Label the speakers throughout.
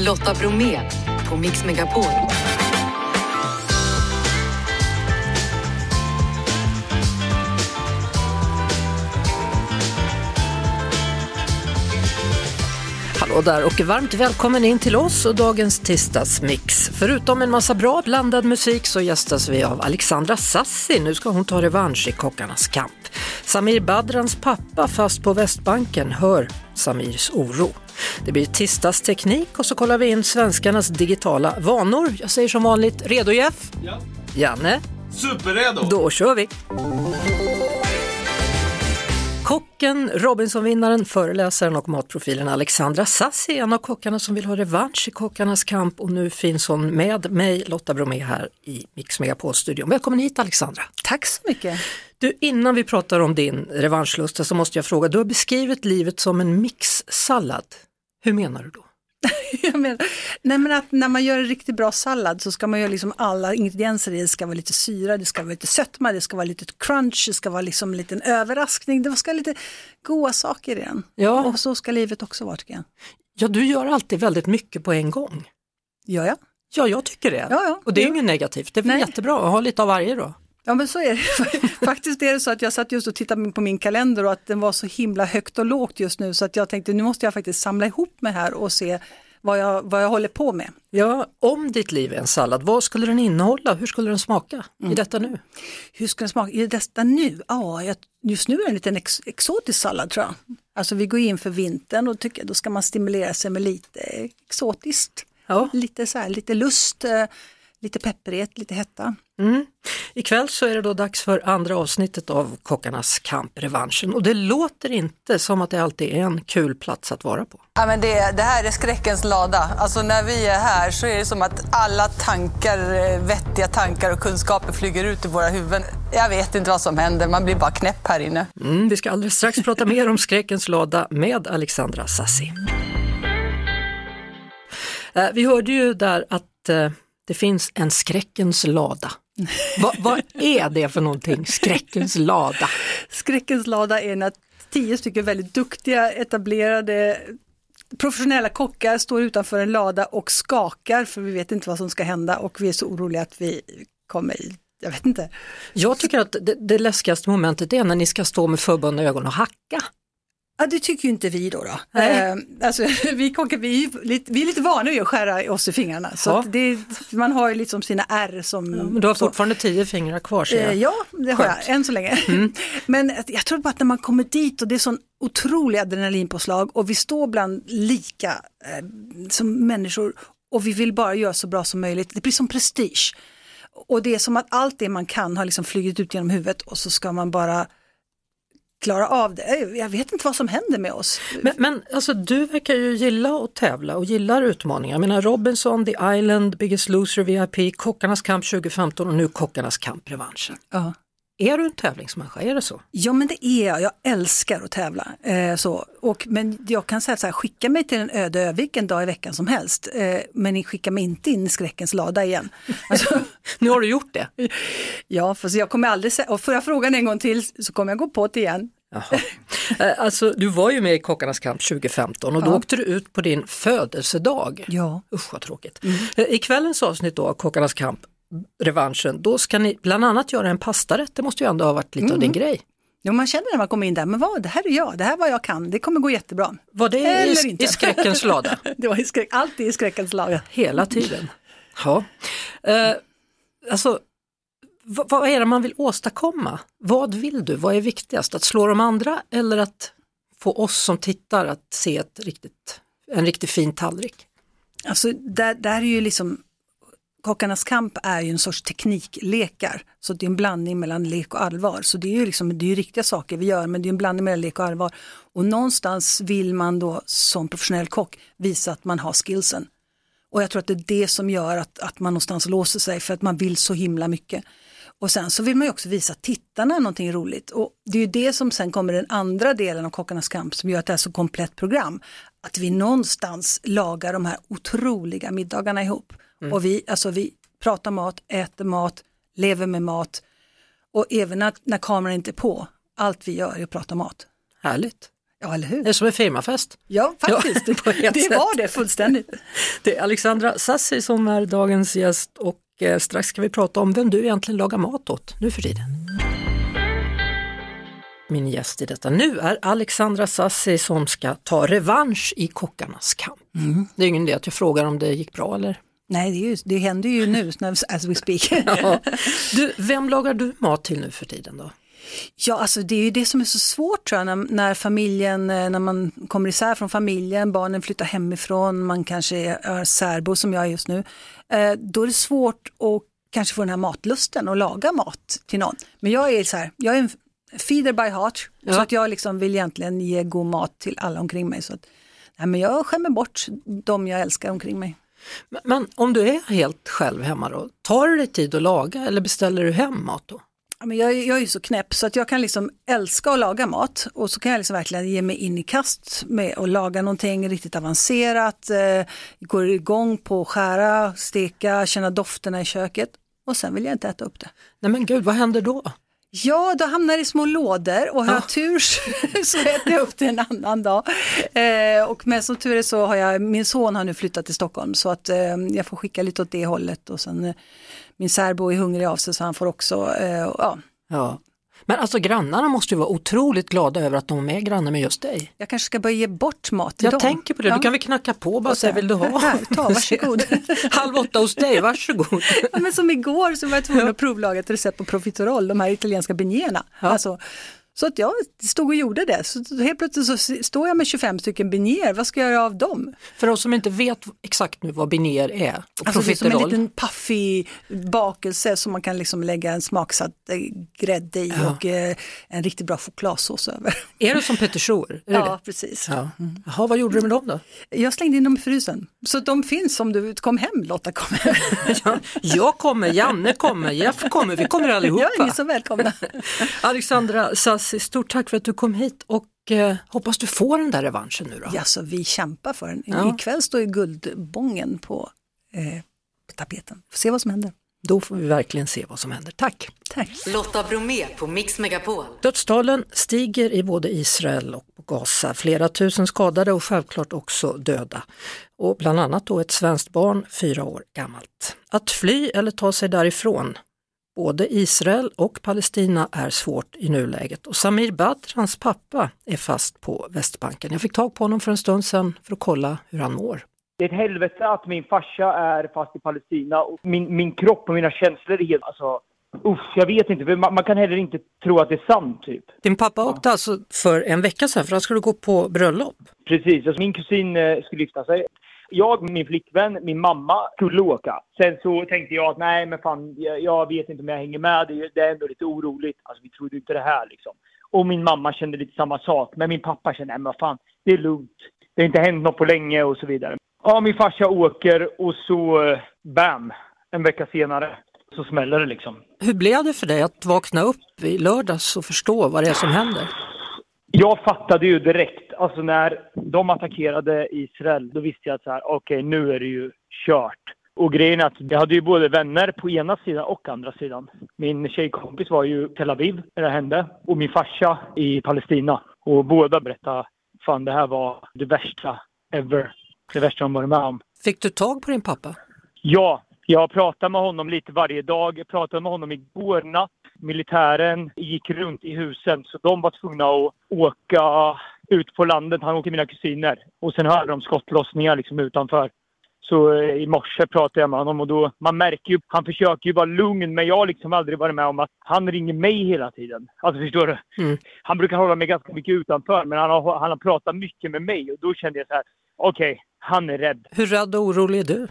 Speaker 1: Lotta Bromé på Mix Megapol.
Speaker 2: Hallå där och varmt välkommen in till oss och dagens tisdagsmix. Förutom en massa bra blandad musik så gästas vi av Alexandra Sassi. Nu ska hon ta revansch i Kockarnas kamp. Samir Badrans pappa fast på Västbanken hör Samirs oro. Det blir tisdagsteknik och så kollar vi in svenskarnas digitala vanor. Jag säger som vanligt, redo Jeff?
Speaker 3: Ja.
Speaker 2: Janne?
Speaker 3: Superredo!
Speaker 2: Då kör vi! Kocken, Robinson-vinnaren, föreläsaren och matprofilen Alexandra Sassi är en av kockarna som vill ha revansch i Kockarnas kamp och nu finns hon med mig, Lotta Bromé här i Mix Megapol-studion. Välkommen hit Alexandra!
Speaker 4: Tack så mycket.
Speaker 2: Du, innan vi pratar om din revanschlusta så måste jag fråga, du har beskrivit livet som en mixsallad. Hur menar du då?
Speaker 4: Jag menar, nej men att när man gör en riktigt bra sallad så ska man göra liksom alla ingredienser i. Det ska vara lite syra, det ska vara lite sötma, det ska vara lite crunch, det ska vara liksom en liten överraskning. Det ska vara lite goda saker i den.
Speaker 2: Ja.
Speaker 4: Och så ska livet också vara tycker jag.
Speaker 2: Ja, du gör alltid väldigt mycket på en gång.
Speaker 4: Gör jag?
Speaker 2: Ja, jag tycker det.
Speaker 4: Ja, ja.
Speaker 2: och det är
Speaker 4: Ja.
Speaker 2: inget negativt, det är väl jättebra att ha lite av varje då.
Speaker 4: Ja men så är det. Faktiskt är det så att jag satt just och tittade på min kalender och att den var så himla högt och lågt just nu så att jag tänkte nu måste jag faktiskt samla ihop mig här och se vad jag, vad jag håller på med.
Speaker 2: Ja, om ditt liv är en sallad, vad skulle den innehålla? Hur skulle den smaka
Speaker 4: Mm.
Speaker 2: i detta nu?
Speaker 4: Hur ska den smaka? Det detta nu? Ja, jag, just nu är det en liten ex, exotisk sallad tror jag. Alltså vi går in för vintern och tycker då ska man stimulera sig med lite exotiskt.
Speaker 2: Ja.
Speaker 4: Lite så här, lite lust, eh, lite pepprighet, lite hetta.
Speaker 2: Mm. Ikväll så är det då dags för andra avsnittet av Kockarnas kamp, revanschen. Och det låter inte som att det alltid är en kul plats att vara på.
Speaker 5: Ja, men det, det här är skräckens lada. Alltså när vi är här så är det som att alla tankar, eh, vettiga tankar och kunskaper flyger ut i våra huvuden. Jag vet inte vad som händer, man blir bara knäpp här inne.
Speaker 2: Mm, vi ska alldeles strax prata mer om skräckens lada med Alexandra Sassi. Eh, Vi hörde ju där att eh, det finns en skräckens lada. Va, vad är det för någonting, skräckens lada?
Speaker 4: Skräckens lada är när tio stycken väldigt duktiga, etablerade, professionella kockar står utanför en lada och skakar för vi vet inte vad som ska hända och vi är så oroliga att vi kommer i, jag vet inte.
Speaker 2: Jag tycker att det, det läskigaste momentet är när ni ska stå med förbundna ögon och hacka.
Speaker 4: Ja, det tycker ju inte vi då. då. Eh, alltså, vi, kockar, vi, är lite, vi är lite vana vid att skära oss i fingrarna. Så
Speaker 2: Ja.
Speaker 4: det, man har ju liksom sina ärr som...
Speaker 2: Men du har
Speaker 4: så.
Speaker 2: fortfarande tio fingrar kvar ser
Speaker 4: Eh,
Speaker 2: jag.
Speaker 4: Ja, det har jag,
Speaker 2: Skönt. Mm.
Speaker 4: än så länge. Men att- jag tror bara att när man kommer dit och det är sån otrolig adrenalinpåslag och vi står bland lika eh, som människor och vi vill bara göra så bra som möjligt. Det blir som prestige. Och det är som att allt det man kan har liksom flugit ut genom huvudet och så ska man bara klara av det. Jag vet inte vad som händer med oss.
Speaker 2: Men, men alltså, du verkar ju gilla att tävla och gillar utmaningar. Jag menar Robinson, The Island, Biggest Loser, VIP, Kockarnas kamp 2015 och nu Kockarnas kamp revanschen.
Speaker 4: Ja.
Speaker 2: Är du en tävlingsmänniska, är det så?
Speaker 4: Ja men det är jag, jag älskar att tävla. Eh, så. Och, men jag kan säga så här, skicka mig till en öde ö vilken dag i veckan som helst. Eh, men ni skickar mig inte in i skräckens lada igen. Alltså,
Speaker 2: Nu har du gjort det.
Speaker 4: ja, för jag kommer aldrig säga, och får jag frågan en gång till så kommer jag gå på det igen.
Speaker 2: Jaha. Eh, Alltså, du var ju med i Kockarnas kamp 2015 och då
Speaker 4: Ja.
Speaker 2: åkte du ut på din födelsedag.
Speaker 4: Ja.
Speaker 2: Usch vad tråkigt. Eh, I kvällens avsnitt då av Kockarnas kamp, revanschen, då ska ni bland annat göra en pastarätt. Det måste ju ändå ha varit lite av din grej.
Speaker 4: Jo, man känner när man kommer in där, men vad, det här är jag, det här är vad jag kan, det kommer gå jättebra.
Speaker 2: Var det
Speaker 4: Eller
Speaker 2: i,
Speaker 4: inte.
Speaker 2: i skräckens lada?
Speaker 4: Det var i skräck, alltid i skräckens lada.
Speaker 2: Hela tiden. Ja. Eh, alltså, vad, vad är det man vill åstadkomma? Vad vill du? Vad är viktigast? Att slå de andra eller att få oss som tittar att se ett riktigt, en riktigt fin tallrik?
Speaker 4: Alltså där, där är ju liksom Kockarnas kamp är ju en sorts tekniklekar. Så det är en blandning mellan lek och allvar. Så det är ju liksom, det är riktiga saker vi gör men det är en blandning mellan lek och allvar. Och någonstans vill man då som professionell kock visa att man har skillsen. Och jag tror att det är det som gör att, att man någonstans låser sig för att man vill så himla mycket. Och sen så vill man ju också visa tittarna någonting roligt. Och det är ju det som sen kommer den andra delen av Kockarnas kamp som gör att det är så komplett program. Att vi någonstans lagar de här otroliga middagarna ihop. Och vi, alltså vi pratar mat, äter mat, lever med mat. Och även när, när kameran inte är på, allt vi gör är att prata mat.
Speaker 2: Härligt.
Speaker 4: Ja, eller hur?
Speaker 2: Det är som en firmafest.
Speaker 4: Ja, faktiskt.
Speaker 2: Ja,
Speaker 4: det
Speaker 2: sätt.
Speaker 4: var det fullständigt.
Speaker 2: Det är Alexandra Sassi som är dagens gäst och eh, strax ska vi prata om vem du egentligen lagar mat åt nu för tiden. Min gäst i detta nu är Alexandra Sassi som ska ta revansch i kockarnas kamp. Det är ingen idé att jag frågar om det gick bra eller?
Speaker 4: Nej, det, är ju, det händer ju nu när- as we speak.
Speaker 2: Ja. Du, vem lagar du mat till nu för tiden då?
Speaker 4: Ja, alltså det är ju det som är så svårt tror jag, när, när familjen, eh, när man kommer isär från familjen, barnen flyttar hemifrån, man kanske är, är särbo som jag är just nu. Eh, då är det svårt att kanske få den här matlusten och laga mat till någon. Men jag är så här, jag är en feeder by heart,
Speaker 2: Ja.
Speaker 4: så att jag liksom vill egentligen ge god mat till alla omkring mig. Så att, nej, men jag skämmer bort de jag älskar omkring mig.
Speaker 2: Men, men om du är helt själv hemma då, tar du dig tid att laga eller beställer du hem mat då?
Speaker 4: Ja, men jag, är- jag är ju så knäpp så att jag kan liksom älska att laga mat och så kan jag liksom verkligen ge mig in i kast med att laga någonting riktigt avancerat, eh, går igång på att skära, steka, känna dofterna i köket och sen vill jag inte äta upp det.
Speaker 2: Nej men gud, vad händer då?
Speaker 4: Ja, då hamnar det i små lådor och har
Speaker 2: Ja.
Speaker 4: jag tur så äter jag upp det en annan dag. Eh, och med som tur är så har jag, min son har nu flyttat till Stockholm så att eh, jag får skicka lite åt det hållet och sen eh, min särbo är hungrig av sig så han får också, eh, ja,
Speaker 2: Ja. Men alltså grannarna måste ju vara otroligt glada över att de är grannar med just dig.
Speaker 4: Jag kanske ska börja ge bort mat till
Speaker 2: Jag
Speaker 4: dem.
Speaker 2: tänker på det,
Speaker 4: Ja.
Speaker 2: du kan väl knacka på och bara
Speaker 4: Och
Speaker 2: säga vill du ha?
Speaker 4: "Här, ta, varsågod."
Speaker 2: Halv åtta hos dig, varsågod.
Speaker 4: Ja, men som igår så var jag tvungen att provlaga ett recept på profiterol, de här italienska beignerna.
Speaker 2: Ja.
Speaker 4: Alltså, så att jag stod och gjorde det. Så helt plötsligt så står jag med 25 stycken beigner, vad ska jag göra av dem?
Speaker 2: För de som inte vet exakt nu vad biner är och
Speaker 4: Alltså det är som en liten paffig bakelse som man kan liksom lägga en smaksatt eh, grädde i
Speaker 2: Ja.
Speaker 4: och eh, en riktigt bra chokladsås över.
Speaker 2: Är det som petersor?
Speaker 4: Ja,
Speaker 2: det?
Speaker 4: precis.
Speaker 2: Ja. Jaha, vad gjorde du med dem då?
Speaker 4: Jag slängde in dem i frysen. Så de finns om du kom hem Lotta, kom hem.
Speaker 2: Ja, jag kommer, Janne kommer, Jeff kommer, vi kommer allihopa.
Speaker 4: Ja, ni är så välkomna.
Speaker 2: Alexandra Sassi, stort tack för att du kom hit och eh, hoppas du får den där revanschen nu då.
Speaker 4: Ja, så vi kämpar för den.
Speaker 2: Ja.
Speaker 4: Ikväll står ju guldbången på, eh, på tapeten. Får se vad som händer.
Speaker 2: Då får vi verkligen se vad som händer. Tack!
Speaker 4: Tack.
Speaker 1: Lotta Bromé på Mix Megapol.
Speaker 2: Dödstalen stiger i både Israel och Gaza. Flera tusen skadade och självklart också döda. Och bland annat då ett svenskt barn, fyra år gammalt. Att fly eller ta sig därifrån, både Israel och Palestina är svårt i nuläget. Och Samir Badr, hans pappa, är fast på Västbanken. Jag fick tag på honom för en stund sedan för att kolla hur han mår.
Speaker 3: Det är ett helvete att min farsa är fast i Palestina och min, min kropp och mina känslor är helt, alltså, usch, jag vet inte, man, man kan heller inte tro att det är sant typ.
Speaker 2: Din pappa åkte alltså för en vecka sedan för han skulle gå på bröllop.
Speaker 3: Precis, alltså, min kusin eh, skulle gifta sig. Jag, min flickvän, min mamma skulle åka. Sen så tänkte jag att nej men fan, jag, jag vet inte om jag hänger med. Det, är- det är ändå lite oroligt. Alltså vi trodde inte det här liksom. Och min mamma kände lite samma sak. Men min pappa kände, nej men vad fan, det är lugnt. Det har inte hänt något på länge och så vidare. Ja, min farsa åker och så, eh, bam, en vecka senare så smäller det liksom.
Speaker 2: Hur blev det för dig att vakna upp i lördags och förstå vad det är som händer?
Speaker 3: Jag fattade ju direkt, alltså när de attackerade Israel, då visste jag att så här, okej nu är det ju kört. Och grejen är att jag hade ju både vänner på ena sidan och andra sidan. Min tjejkompis var ju i Tel Aviv när det hände och min farsa i Palestina. Och båda berättade, fan det här var det värsta ever. Det värsta de varit med om.
Speaker 2: Fick du tag på din pappa?
Speaker 3: Ja, jag pratar med honom lite varje dag. Jag pratade med honom igår natt. Militären gick runt i husen så de var tvungna att åka ut på landet. Han åker mina kusiner. Och sen hörde de skottlossningar liksom utanför. Så eh, i morse pratade jag med honom och då, man märker ju, han försöker ju vara lugn men jag har liksom aldrig varit med om att han ringer mig hela tiden. Alltså förstår du?
Speaker 2: Mm.
Speaker 3: Han brukar hålla mig ganska mycket utanför men han har, han har pratat mycket med mig och då kände jag så här, okej, han är rädd
Speaker 2: Hur rädd och orolig är du?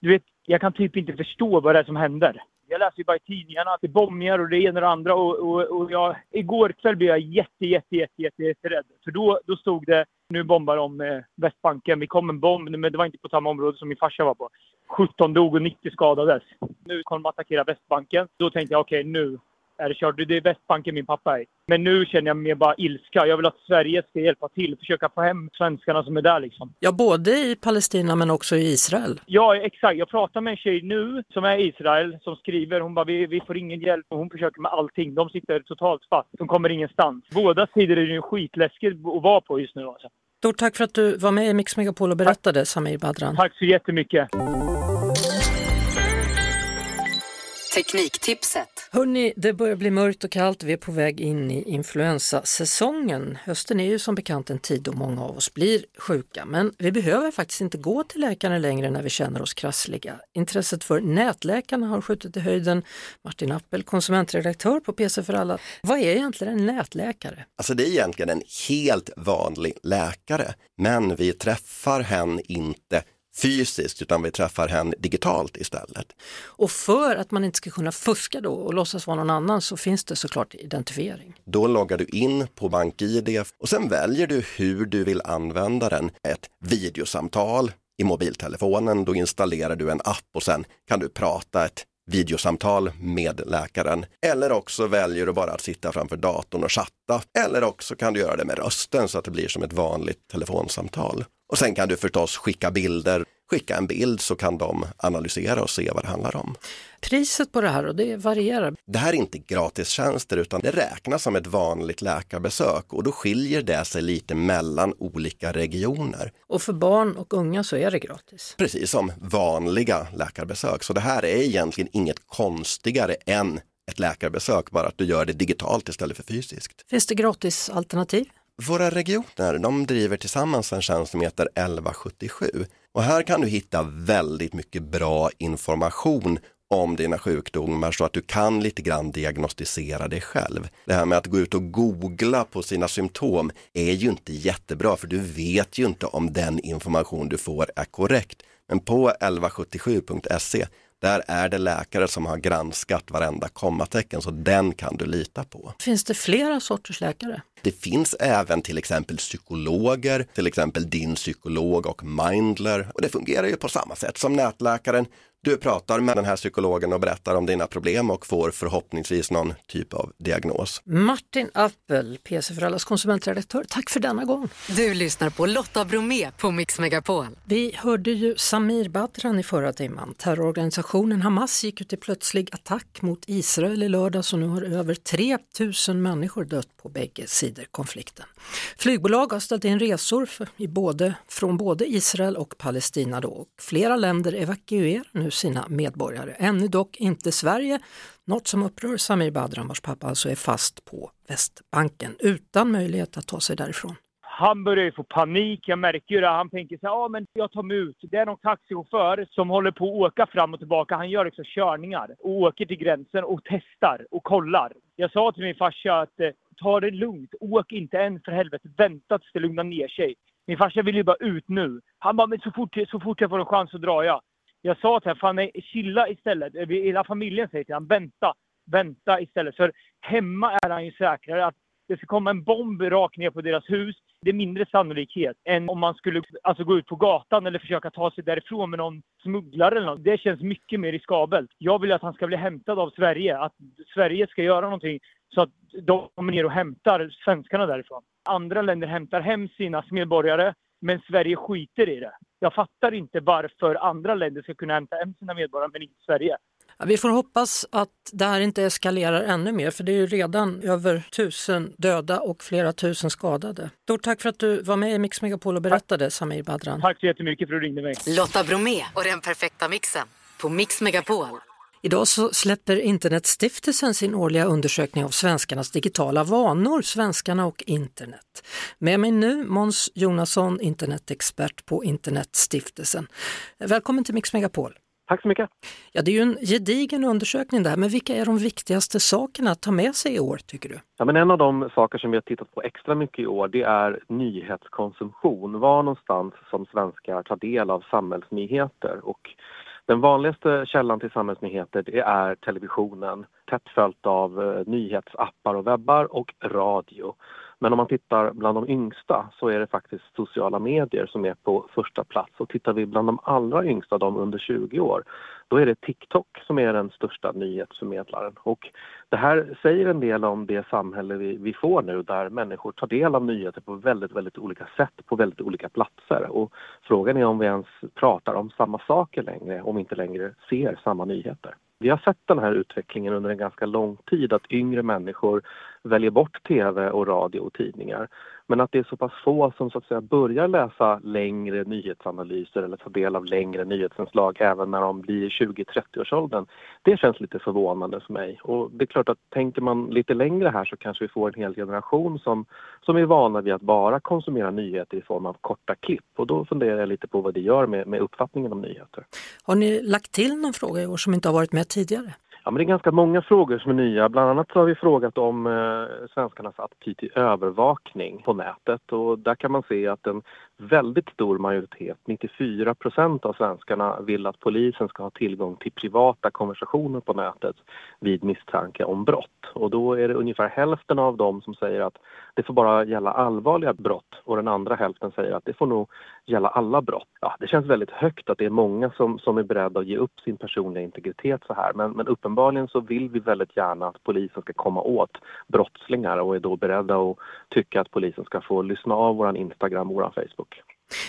Speaker 3: du vet, jag kan typ inte förstå vad det är som händer. Jag läser ju bara i tidningarna att det är bombningar och det ena och det andra och, och, och jag, igår kväll blev jag jätte, jätte, jätte, jätte, jätte rädd. För då, då stod det, nu bombar de eh, Västbanken, vi kom en bomb, men det var inte på samma område som min farsa var på. 17 dog och 90 skadades. Nu kommer de attackera Västbanken. Då tänkte jag okej, nu, är det kört. Det är Västbanken min pappa är. Men nu känner jag mer bara ilska. Jag vill att Sverige ska hjälpa till, försöka få hem svenskarna som är där liksom.
Speaker 2: Ja, både i Palestina men också i Israel.
Speaker 3: Ja, exakt. Jag pratar med en tjej nu som är i Israel som skriver. Hon bara, vi, vi får ingen hjälp och hon försöker med allting. De sitter totalt fast. De kommer ingenstans. Båda sidor är ju skitläskigt att vara på just nu alltså.
Speaker 2: Stort tack för att du var med i Mix Megapol och berättade, Samir Badran.
Speaker 3: Tack så jättemycket.
Speaker 1: Tekniktipset.
Speaker 2: Hörni, det börjar bli mörkt och kallt. Vi är på väg in i influensasäsongen. Hösten är ju som bekant en tid då många av oss blir sjuka, men vi behöver faktiskt inte gå till läkaren längre när vi känner oss krassliga. Intresset för nätläkarna har skjutit i höjden. Martin Appel, konsumentredaktör på PC för alla. Vad är egentligen en nätläkare?
Speaker 6: Alltså det är egentligen en helt vanlig läkare, men vi träffar hen inte fysiskt utan vi träffar hen digitalt istället.
Speaker 2: Och för att man inte ska kunna fuska då och låtsas vara någon annan så finns det såklart identifiering.
Speaker 6: Då loggar du in på BankID och sen väljer du hur du vill använda den. Ett videosamtal i mobiltelefonen, då installerar du en app och sen kan du prata ett videosamtal med läkaren. Eller också väljer du bara att sitta framför datorn och chatta. Eller också kan du göra det med rösten så att det blir som ett vanligt telefonsamtal. Och sen kan du förstås skicka bilder. Skicka en bild så kan de analysera och se vad det handlar om.
Speaker 2: Priset på det här och det varierar.
Speaker 6: Det här är inte gratistjänster utan det räknas som ett vanligt läkarbesök och då skiljer det sig lite mellan olika regioner.
Speaker 2: Och för barn och unga så är det gratis.
Speaker 6: Precis som vanliga läkarbesök. Så det här är egentligen inget konstigare än ett läkarbesök, bara att du gör det digitalt istället för fysiskt.
Speaker 2: Finns det gratis alternativ?
Speaker 6: Våra regioner de driver tillsammans en tjänst som heter 1177 och här kan du hitta väldigt mycket bra information om dina sjukdomar så att du kan lite grann diagnostisera dig själv. Det här med att gå ut och googla på sina symptom är ju inte jättebra för du vet ju inte om den information du får är korrekt. Men på 1177.se där är det läkare som har granskat varenda kommatecken så den kan du lita på.
Speaker 2: Finns det flera sorters läkare?
Speaker 6: Det finns även till exempel psykologer, till exempel din psykolog och Mindler. Och det fungerar ju på samma sätt som nätläkaren. Du pratar med den här psykologen och berättar om dina problem och får förhoppningsvis någon typ av diagnos.
Speaker 2: Martin Appel, PC för allas konsumentredaktör, tack för denna gång.
Speaker 1: Du lyssnar på Lotta Bromé på Mix Megapol.
Speaker 2: Vi hörde ju Samir Badran i förra timmen. Terrororganisationen Hamas gick ut i plötslig attack mot Israel i lördags och nu har över 3000 människor dött på bägge sidor konflikten. Flygbolag har ställt in resor för, i både, från både Israel och Palestina då. Flera länder evakuerar nu sina medborgare. Ännu dock inte Sverige, något som upprör Samir Badran vars pappa alltså är fast på Västbanken utan möjlighet att ta sig därifrån.
Speaker 3: Han börjar ju få panik, jag märker ju det. Han tänker så här, ja men jag tar mig ut. Det är någon taxichaufför som håller på att åka fram och tillbaka. Han gör liksom körningar och åker till gränsen och testar och kollar. Jag sa till min farsa att eh, ta det lugnt, åk inte än för helvete, vänta tills det lugnar ner sig. Min farsa vill ju bara ut nu. Han bara, men så fort, så fort jag får en chans så drar jag. Jag sa till honom, fan nej, chilla istället. Hela familjen säger till honom, vänta, vänta istället. För hemma är han ju säkrare att det ska komma en bomb rakt ner på deras hus. Det är mindre sannolikhet än om man skulle alltså, gå ut på gatan eller försöka ta sig därifrån med någon smugglare eller något. Det känns mycket mer riskabelt. Jag vill att han ska bli hämtad av Sverige. Att Sverige ska göra någonting så att de kommer ner och hämtar svenskarna därifrån. Andra länder hämtar hem sina medborgare men Sverige skiter i det. Jag fattar inte varför andra länder ska kunna hämta hem sina medborgare men inte Sverige.
Speaker 2: Vi får hoppas att det här inte eskalerar ännu mer för det är ju redan över tusen döda och flera tusen skadade. Stort tack för att du var med i Mix Megapol och berättade Samir Badran.
Speaker 3: Tack så jättemycket för att du ringde mig.
Speaker 1: Lotta Bromé och den perfekta mixen på Mix Megapol.
Speaker 2: Idag så släpper Internetstiftelsen sin årliga undersökning av svenskarnas digitala vanor, svenskarna och internet. Med mig nu Måns Jonasson, internetexpert på Internetstiftelsen. Välkommen till Mix Megapol.
Speaker 7: Tack så mycket.
Speaker 2: Ja, det är ju en gedigen undersökning där, men vilka är de viktigaste sakerna att ta med sig i år tycker du?
Speaker 7: Ja, men en av de saker som vi har tittat på extra mycket i år det är nyhetskonsumtion. Var någonstans som svenskar tar del av samhällsnyheter. Och den vanligaste källan till samhällsnyheter det är televisionen tätt följt av eh, nyhetsappar och webbar och radio. Men om man tittar bland de yngsta så är det faktiskt sociala medier som är på första plats. Och tittar vi bland de allra yngsta, de under 20 år, då är det TikTok som är den största nyhetsförmedlaren. Och det här säger en del om det samhälle vi, vi får nu där människor tar del av nyheter på väldigt, väldigt olika sätt på väldigt olika platser. Och frågan är om vi ens pratar om samma saker längre, om vi inte längre ser samma nyheter. Vi har sett den här utvecklingen under en ganska lång tid att yngre människor väljer bort tv och radio och tidningar. Men att det är så pass få som så att säga börjar läsa längre nyhetsanalyser eller ta del av längre nyhetsinslag även när de blir 20-30-årsåldern. Det känns lite förvånande för mig. Och det är klart att tänker man lite längre här så kanske vi får en hel generation som, som är vana vid att bara konsumera nyheter i form av korta klipp. Och då funderar jag lite på vad det gör med, med uppfattningen om nyheter.
Speaker 2: Har ni lagt till någon fråga i år som inte har varit med tidigare?
Speaker 7: Ja, men det är ganska många frågor som är nya. Bland annat så har vi frågat om eh, svenskarnas attityd till övervakning på nätet och där kan man se att en väldigt stor majoritet, 94 procent av svenskarna vill att polisen ska ha tillgång till privata konversationer på nätet vid misstanke om brott. Och då är det ungefär hälften av dem som säger att det får bara gälla allvarliga brott och den andra hälften säger att det får nog gälla alla brott. Ja, det känns väldigt högt att det är många som, som är beredda att ge upp sin personliga integritet så här men, men uppenbarligen Uppenbarligen så vill vi väldigt gärna att polisen ska komma åt brottslingar och är då beredda att tycka att polisen ska få lyssna av våran Instagram och våran Facebook.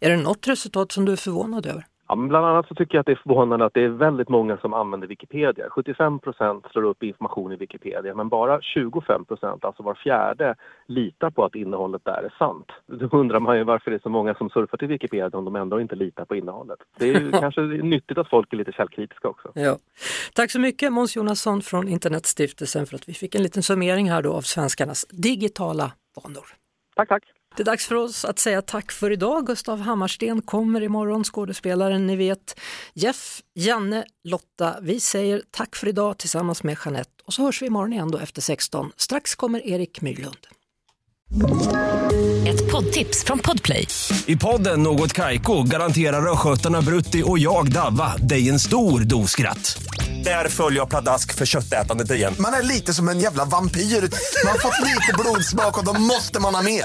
Speaker 2: Är det något resultat som du är förvånad över?
Speaker 7: Ja, bland annat så tycker jag att det är förvånande att det är väldigt många som använder Wikipedia. 75 procent slår upp information i Wikipedia men bara 25 procent, alltså var fjärde, litar på att innehållet där är sant. Då undrar man ju varför det är så många som surfar till Wikipedia om de ändå inte litar på innehållet. Det är ju kanske nyttigt att folk är lite källkritiska också.
Speaker 2: Ja. Tack så mycket Måns Jonasson från Internetstiftelsen för att vi fick en liten summering här då av svenskarnas digitala vanor.
Speaker 7: Tack, tack!
Speaker 2: Det är dags för oss att säga tack för idag. Gustav Hammarsten kommer imorgon, skådespelaren ni vet. Jeff, Janne, Lotta, vi säger tack för idag tillsammans med Jeanette och så hörs vi imorgon igen då efter 16. Strax kommer Erik Myrlund.
Speaker 8: Ett poddtips från Podplay.
Speaker 9: I podden Något Kaiko garanterar östgötarna Brutti och jag, Davva, dig en stor dos skratt. Där följer jag pladask för köttätandet igen.
Speaker 10: Man är lite som en jävla vampyr. Man har fått lite blodsmak och då måste man ha mer.